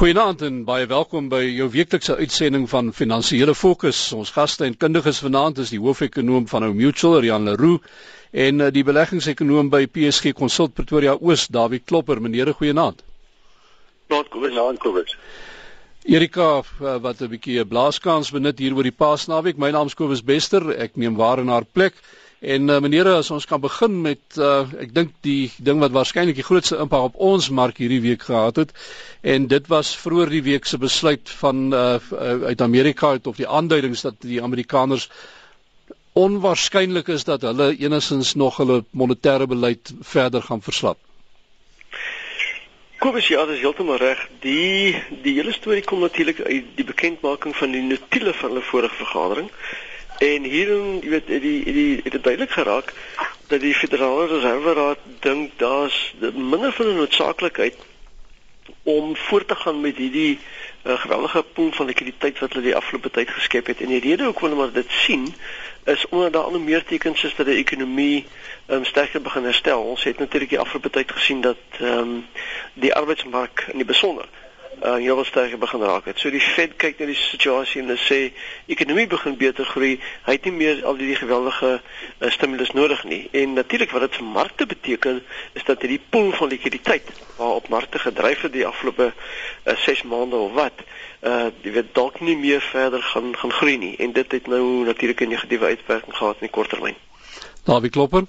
Goeienaand en baie welkom by jou weeklikse uitsending van Finansiële Fokus. Ons gaste en kundiges vanaand is die hoofekonoom van Nou Mutual, Rian Leroux, en eh, die beleggingsekonoom by PSG Consult Pretoria Oos, Dawie Klopper. Meneere, goeienaand. Goeienaand, Kobus. Erika eh, wat 'n bietjie 'n blaaskans benut hier oor die Paasnaweek. My naam is Kobus Bester. Ek neem waar in haar plek. En uh, meneere, as ons kan begin met uh, ek dink die ding wat waarskynlik die grootste impak op ons mark hierdie week gehad het en dit was vroeër die week se besluit van uh, uit Amerika uit of die aanduidings dat die Amerikaners onwaarskynlik is dat hulle enigins nog hulle monetêre beleid verder gaan verslap. Kobus ja, dis heeltemal reg. Die die hele storie kom natuurlik uit die bekendmaking van die notule van hulle vorige vergadering. En hierin, jy weet, die die het dit duidelik geraak dat die Federale Reserveraad dink daar's minder van 'n noodsaaklikheid om voort te gaan met hierdie uh, geweldige pool van likwiditeit wat hulle die afgelope tyd geskep het. En die rede hoekom hulle maar dit sien is omdat daar al meer tekens is dat die ekonomie um, sterker begin herstel. Ons het natuurlik die afgelope tyd gesien dat ehm um, die arbeidsmark in die besonder uh heel wat sterker begin raak het. So die Fed kyk na die situasie en hulle sê ekonomie begin beter groei. Hy het nie meer al die geweldige uh, stimulus nodig nie. En natuurlik wat dit vir markte beteken is dat hierdie pool van likwiditeit waarop markte gedryf het die afgelope 6 uh, maande of wat uh jy weet dalk nie meer verder gaan gaan groei nie en dit het nou natuurlik 'n negatiewe uitwerking gehad in die korttermyn. Dawie Klopper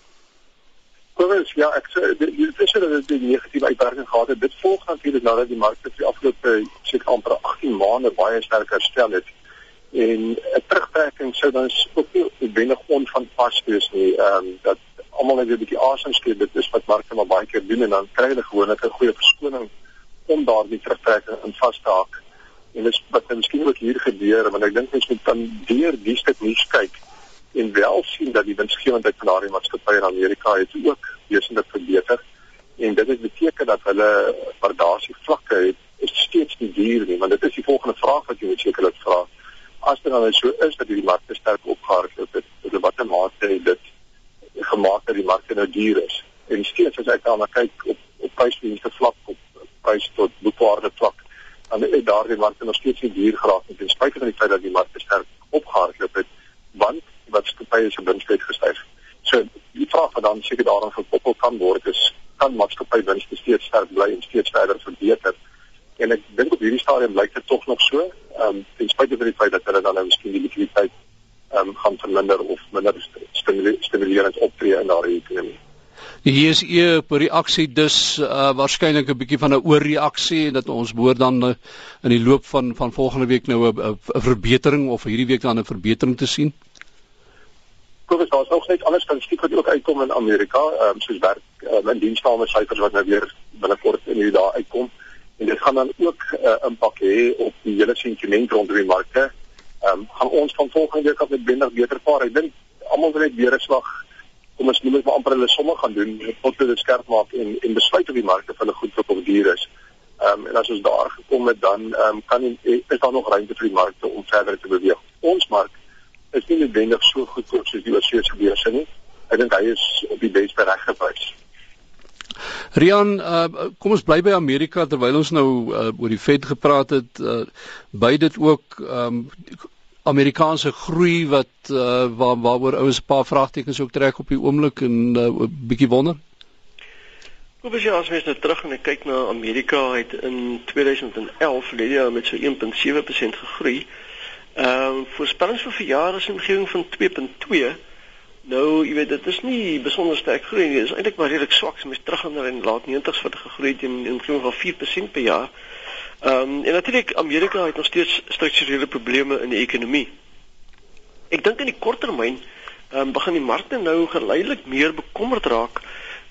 Kobus, ja, ek sê die dis dat dit 'n negatiewe uitwerking gehad het. Dit volg natuurlik nadat die markte vir die afgelope seker amper 18 maande baie sterk herstel het. En 'n terugtrekking sou dan ook nie noodwendig onvanpas wees nie. Ehm um, dat almal net 'n bietjie asem skep, dit is wat markte maar baie keer doen en dan kry hulle gewoonlik 'n goeie verskoning om daardie terugtrekking in vas te haak. En dis wat nou miskien ook hier gebeur, want ek dink mens moet dan deur die stuk nuus kyk en wel sien dat die winsgewendheid van daardie maatskappye in Amerika het ook wesentlik verbeter. En dit beteken dat hulle waardasie vlakke het is steeds nie duur nie want dit is die volgende vraag wat jy moet sekerlik vra. As dit dan so is dat die markte sterk opgehardloop het het wat 'n mate het dit gemaak dat die markte nou duur is? En steeds as ek daarna kyk op op prysdienste vlak op prys tot boekwaarde vlak dan is daardie markte nog steeds nie duur geraak nie ten spyte van die feit dat die markte sterk opgehardloop het want wat skappye se winste het gestyg. So vraag wat dan seker daaraan gekoppel kan word is kan maatskappy winste steeds sterk bly en steeds verder verbeter? En ek dink op hierdie stadium lyk dit tog nog so. Ehm um, ten spyte van die feit dat hulle dan nou miskien die likwiditeit ehm um, gaan verminder of minder stimulerend optree in daardie ekonomie. Die JSE per reaksie dus uh, waarskynlik 'n bietjie van 'n oorreaksie dat ons behoort dan uh, in die loop van van volgende week nou 'n verbetering of hierdie week dan 'n verbetering te sien. Kobus, daar is ook net ander statistiek wat ook uitkom in Amerika, ehm um, soos werk um, in diensname syfers wat nou weer binnekort in hierdie dae uitkom. En dit gaan dan ook 'n uh, impak hê op die hele sentiment rondom die markte. Ehm um, gaan ons van volgende week af met beter beter vaar. Ek dink almal wil net weer 'n slag kom ons noem dit maar amper hulle somme gaan doen tot dit skerp maak en en besluit of die markte vir hulle goed of duur is. Ehm um, en as ons daar gekom het dan ehm um, kan is daar nog ruimte vir die markte om verder te beweeg. Ons mark is nie noodwendig so goedkoop soos die oorsese beurse nie. Ek dink hy is op die beste reg geprys. Rian, uh, kom ons bly by Amerika terwyl ons nou uh, oor die Fed gepraat het, uh, by dit ook um, Amerikaanse groei wat uh, waar waaroor ouens 'n paar vraagtekens ook trek op die oomblik en 'n uh, bietjie wonder. Hoe bes jy as mens nou terug en kyk na Amerika het in 2011 lê jy met so 1.7% gegroei. Ehm uh, voorspellings vir verjaar is 'n omgewing van 2.2. Nou, jy weet, dit is nie besonder sterk groei nie. Dit is eintlik maar redelik swak as mens teruggaan na die laat 90's wat gegroei het in 'n omgewing van 4% per jaar. Ehm um, en natuurlik Amerika het nog steeds strukturele probleme in die ekonomie. Ek dink in die kort termyn ehm um, begin die markte nou geleidelik meer bekommerd raak.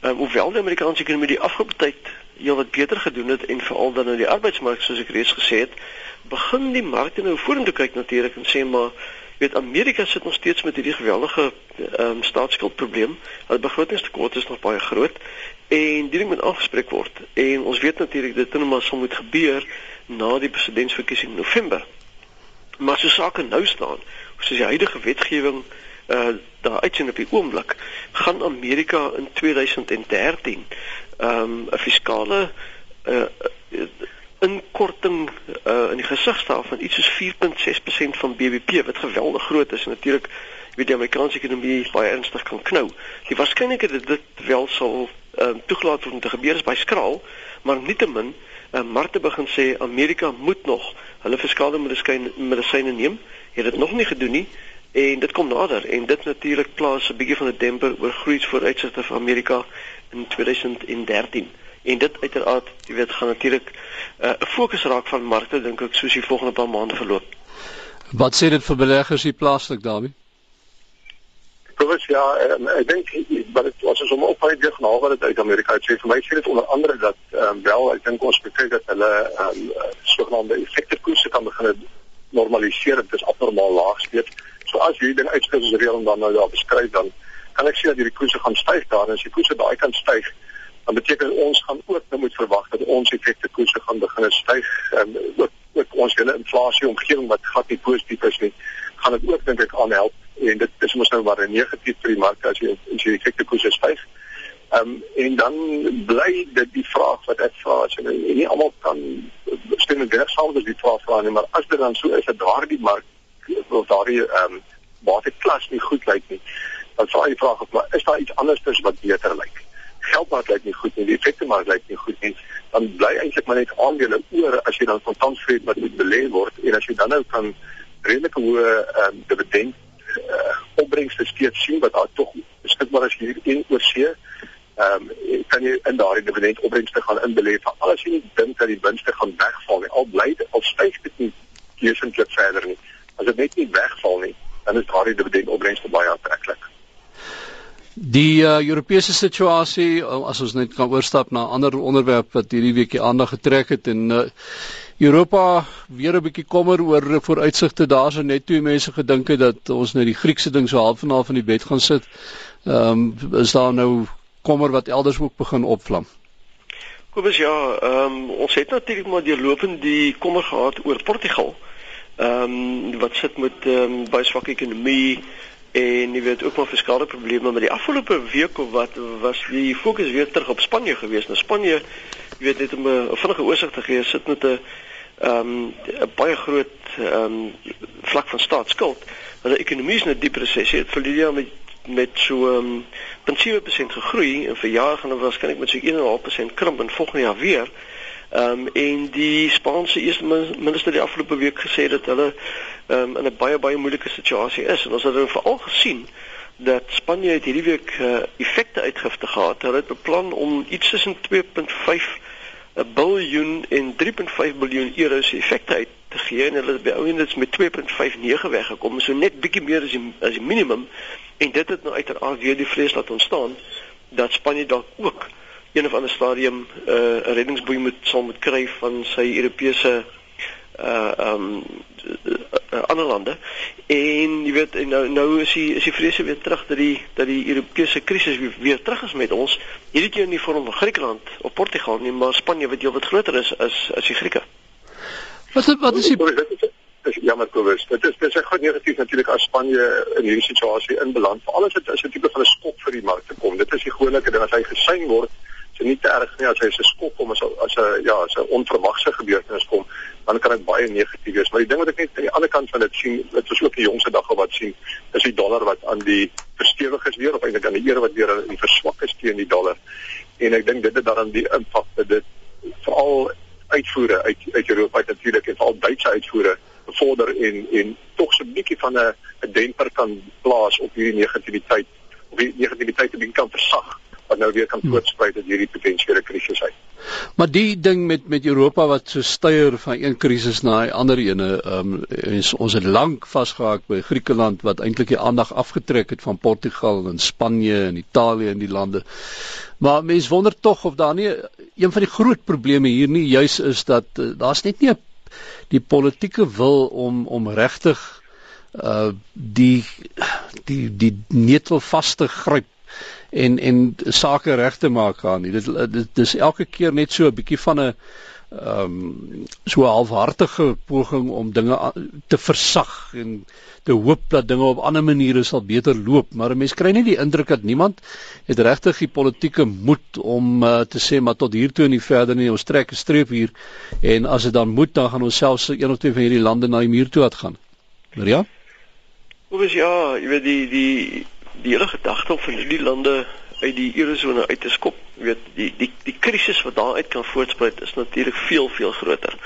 Ehm um, hoewel die Amerikaanse ekonomie die afgelope tyd heelwat beter gedoen het en veral dan in die arbeidsmark soos ek reeds gesê het, begin die markte nou vorentoe kyk natuurlik en sê maar weet Amerika sit nog steeds met hierdie geweldige ehm um, staatsskuldprobleem. Hulle begrotingstekort is nog baie groot en dit moet aangespreek word. En ons weet natuurlik dit net maar sal moet gebeur na die presidentsverkiesing in November. Maar so sake nou staan, soos die huidige wetgewing uh daar uitsien op die oomblik, gaan Amerika in 2013 ehm um, 'n fiskale uh inkorting uh, in die gesig staan van iets soos 4.6% van BBP wat geweldig groot is en natuurlik weet die Amerikaanse ekonomie baie ernstig kan knou. Die waarskynlikheid dat dit wel sal uh, toegelaat word om te gebeur is baie skraal, maar nietemin uh, Marte begin sê Amerika moet nog hulle fiskale medisyne neem. Het dit nog nie gedoen nie en dit kom nader en dit natuurlik plaas 'n bietjie van 'n demper oor groei vooruitsigte vir Amerika in 2013 en dit uiteraard jy weet gaan natuurlik uh, 'n uh, fokus raak van markte dink ek soos die volgende paar maande verloop. Wat sê dit vir beleggers hier plaaslik daarmee? Provins ja, um, ek dink wat dit was is om op baie deur genaal wat dit uit Amerika uit sê vir my sê dit onder andere dat um, wel ek dink ons bekyk dat hulle um, sogenaamde effektekoerse kan begin normaliseer dit is abnormaal laag steeds. So as jy dit uitskryf as reël en dan nou daar beskryf dan kan ek sê dat hierdie koerse gaan styg daar? En as die koerse daai kan styg dan beteken ons gaan ook nou moet verwag dat ons effekte koerse gaan begin styg. En ook ook ons hele inflasie omgewing wat glad nie positief is nie gaan dit ook dink ek aanhelp. En dit is mos nou maar 'n negatief vir die mark as jy as jy effekte koerse styg. Ehm um, en dan bly dit die vraag wat ek vra as jy nie almal kan stem en werk saam met die vraag vra nie maar as dit dan so is dat daardie mark of daardie ehm um, waterklas nie goed lyk nie dan vra jy vraag of maar is daar iets anders wat beter lyk? geldmark lyk nie goed nie, die effekte mark lyk nie goed nie, dan bly eintlik maar net aandele oor as jy dan kontantvreet wat moet belê word en as jy dan nou kan redelike hoë ehm um, dividend uh, opbrengste steeds sien wat daar tog beskikbaar is hier in oorsee. Ehm um, kan jy in daardie dividend opbrengste gaan inbelê vir alles jy dink dat die winste gaan wegval nie. Al bly dit al styg dit nie wesentlik verder nie. As dit net nie wegval nie, dan is daardie dividend opbrengste baie aantreklik. Die uh, Europese situasie as ons net kan oorstap na ander onderwerp wat hierdie week die aandag getrek het en uh, Europa weer 'n bietjie kommer oor vooruitsigte daar's en net toe mense gedink het dat ons net die Griekse ding so half en half in die bed gaan sit. Ehm um, is daar nou kommer wat elders ook begin opvlam. Kobus ja, ehm um, ons het natuurlik maar deurlopend die kommer gehad oor Portugal. Ehm um, wat sit met ehm um, baie swak ekonomie en jy weet ook maar verskeie probleme maar die afgelope week of wat was die fokus weer terug op Spanje gewees. Nou Spanje, jy weet net om 'n vinnige oorsig te gee, sit met 'n ehm um, 'n baie groot ehm um, vlak van staatsskuld. Hulle ekonomie is in 'n diep resessie. Het verlede jaar met met so ehm um, 7% gegroei en vir jaar gaan hulle waarskynlik met so 1.5% krimp en volgende jaar weer. Ehm um, en die Spaanse eerste minister die afgelope week gesê dat hulle ehm um, in 'n baie baie moeilike situasie is. En ons het veral gesien dat Spanje het hierdie week uh, effekte uitgifte gehad. Hulle het beplan om iets tussen 2.5 biljoen en 3.5 biljoen euro se effekte uit te gee. En hulle het by ouens met 2.59 weggekom, so net bietjie meer as die as die minimum. En dit het nou uiteraard weer die vrees laat ontstaan dat Spanje dalk ook een of ander stadium uh, 'n uh, reddingsboei moet sal moet kry van sy Europese uh um uh, ander lande en jy weet nou nou is die is die vrese weer terug dat die dat die Europese krisis weer, weer terug is met ons hierdie keer in die vorm van Griekeland of Portugal nie maar Spanje wat heel wat groter is as as die Grieke. Wat wat is die dis jammer Kobus. Dit is dis 'n groot negatief natuurlik as Spanje in hierdie situasie inbeland. Veral as dit as 'n tipe van 'n skok vir die mark te kom. Dit is die gewone ding as hy gesien word se nie te erg nie as hy se skop kom as as 'n ja, as 'n onverwagse gebeurtenis kom, dan kan dit baie negatief wees. Maar die ding wat ek net aan die ander kant van dit sien, dit was ook die jongste dag wat sien, is die dollar wat aan die verstewig is weer of eintlik aan die eer wat weer in verswak is teen die dollar. En ek dink dit het dan die impak dat dit veral uitvoere uit uit Europa uit natuurlik en veral Duitse uitvoere bevorder en en tog so 'n bietjie van 'n 'n demper kan plaas op hierdie negativiteit of die negativiteit 'n bietjie kan versag wat nou weer kan voortspruit uit hierdie potensiële krisis uit. Maar die ding met met Europa wat so styer van een krisis na 'n ander ene, ehm um, ons ons het lank vasgehaak by Griekeland wat eintlik die aandag afgetrek het van Portugal en Spanje en Italië en die lande. Maar mense wonder tog of daar nie een van die groot probleme hier nie juis is dat uh, daar's net nie die politieke wil om om regtig uh die die die netel vas te gryp en en sake reg te maak gaan nie. Dit dit is elke keer net so 'n bietjie van 'n ehm um, so halfhartige poging om dinge te versag en te hoop dat dinge op ander maniere sal beter loop, maar 'n mens kry nie die indruk dat niemand het regtig die politieke moed om uh, te sê maar tot hier toe en nie verder nie, ons trek 'n streep hier en as dit dan moet dan gaan ons selfs een of twee van hierdie lande na die muur toe gaan. Maria? Hoe is ja, jy weet die die die hele gedagte om van hierdie lande uit die eurozone uit te skop. Weet die die die krisis wat daaruit kan voortspruit is natuurlik veel veel groter.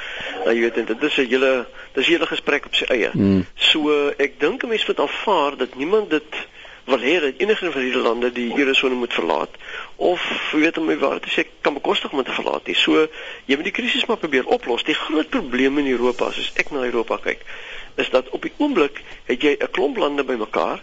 Nou jy weet dit is 'n hele dis 'n hele gesprek op sy eie. Mm. So ek dink 'n mens moet aanvaar dat niemand dit wil hê dat enige van hierdie lande die eurozone moet verlaat of weet om my waar te sê kan bekostig om te verlaat. Nie. So jy moet die krisis maar probeer oplos. Die groot probleem in Europa as ek na Europa kyk is dat op die oomblik het jy 'n klomp lande bymekaar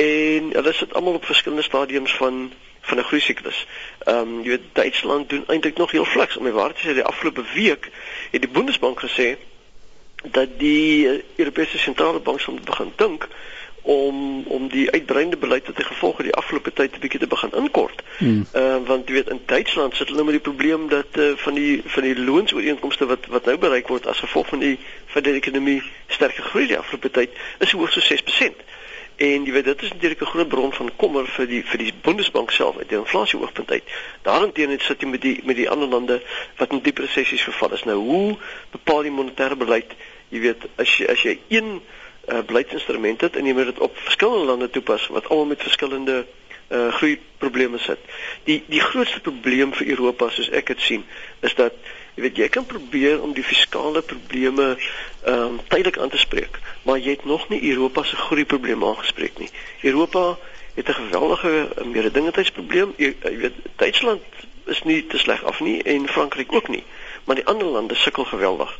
en hulle sit almal op verskillende stadiums van van 'n groei siklus. Ehm um, jy weet Duitsland doen eintlik nog heel fliks. Om my waar te sê die afgelope week het die Bundesbank gesê dat die eh, Europese sentrale bank sal begin dink om om die uitbreidende beleid wat hy gevolg het die afgelope tyd 'n bietjie te begin inkort. Hmm. Ehm uh, want jy weet in Duitsland sit hulle met die probleem dat uh, van die van die loonsooreenkomste wat wat nou bereik word as gevolg van die van die ekonomie sterker groei die afgelope tyd is hoog so 6%. En jy weet dit is natuurlik 'n groot bron van kommer vir die vir die Bundesbank self uit die inflasie hoogtepunt uit. Daarenteen het sit jy met die met die ander lande wat in diep resessies verval is. Nou hoe bepaal die monetêre beleid? Jy weet as jy as jy een uh, beleidsinstrument het en jy moet dit op verskillende lande toepas wat almal met verskillende uh, groei probleme sit. Die die grootste probleem vir Europa soos ek dit sien is dat Jy weet jy kan probeer om die fiskale probleme ehm um, tydelik aan te spreek, maar jy het nog nie Europa se groei probleme aangespreek nie. Europa het 'n geweldige mededingendheidsprobleem. Jy, jy weet Duitsland is nie te sleg af nie en Frankryk ook nie, maar die ander lande sukkel geweldig.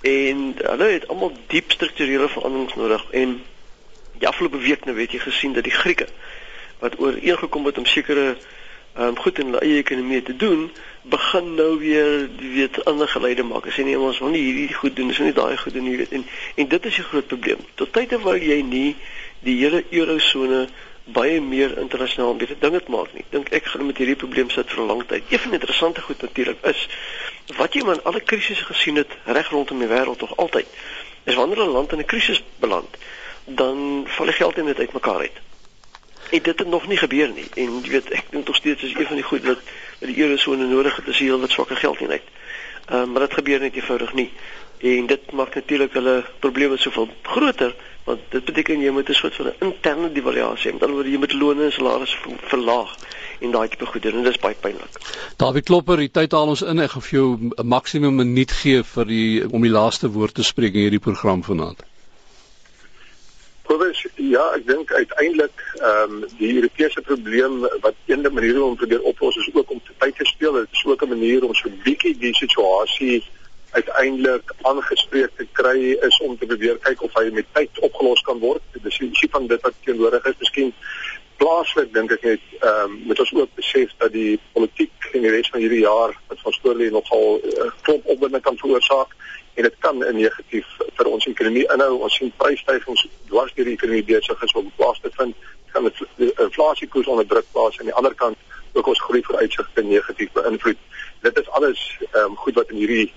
En hulle het almal diep strukturele veranderings nodig en die afgelope week nou weet jy gesien dat die Grieke wat ooreengekom het om sekere um, goed in hulle eie ekonomie te doen, begin nou weer weet ander geleide maak. As jy nie ons wil nie hierdie goed doen, is nie daai goed doen nie en en dit is 'n groot probleem. Tot tyd terwyl jy nie die hele eurozone baie meer internasionaal met dit dinge maak nie. Dink ek gaan met hierdie probleem sit vir 'n lang tyd. Een van die interessante goed natuurlik is wat jy in alle krisisse gesien het reg rondom die wêreld tog altyd. Is wanneer 'n land in 'n krisis beland, dan val die geld net uitmekaar uit het dit nog nie gebeur nie en jy weet ek dink tog steeds is een van die goed wat wat die eurozone nodig het is heel wat swakke geld in uit. Ehm um, maar dit gebeur net eenvoudig nie en dit maak natuurlik hulle probleme soveel groter want dit beteken jy moet 'n soort van 'n interne devaluasie, met ander woorde jy moet lone en salarisse verlaag en daai tipe goedere en dit is baie pynlik. Dawie Klopper, die tyd haal ons in. Ek gaan vir jou 'n maksimum minuut gee vir die om die laaste woord te spreek in hierdie program vanaand. Kobus, ja, ek dink uiteindelik ehm um, die Europese probleem wat een van die maniere om probeer oplos is ook om te tyd te speel. Dit is ook 'n manier om so 'n bietjie die situasie uiteindelik aangespreek te kry is om te probeer kyk of hy met tyd opgelos kan word. Dit is ietsie van dit wat teenwoordig is. Miskien plaaslik dink ek net ehm um, moet ons ook besef dat die politiek in die res van hierdie jaar wat van skool nogal uh, klop opwinding kan veroorsaak en dit kan negatief vir ons ekonomie inhou. Ons sien prysstygings dwars deur die ekonomie besig is om plaas te vind. Dit kan die inflasiekoers onder druk plaas aan die ander kant ook ons groei vooruitsigte negatief beïnvloed. Dit is alles ehm um, goed wat in hierdie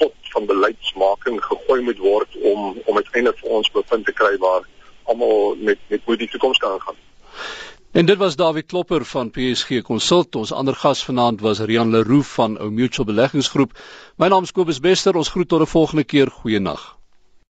pot van beleidsmaking gegooi moet word om om uiteindelik vir ons bevind te kry waar almal met met hoe die toekoms kan gaan. En dit was David Klopper van PSG Consult. Ons ander gas vanaand was Rian Leroux van Ou Mutual Beleggingsgroep. My naam is Kobus Bester. Ons groet tot 'n volgende keer. Goeienaand.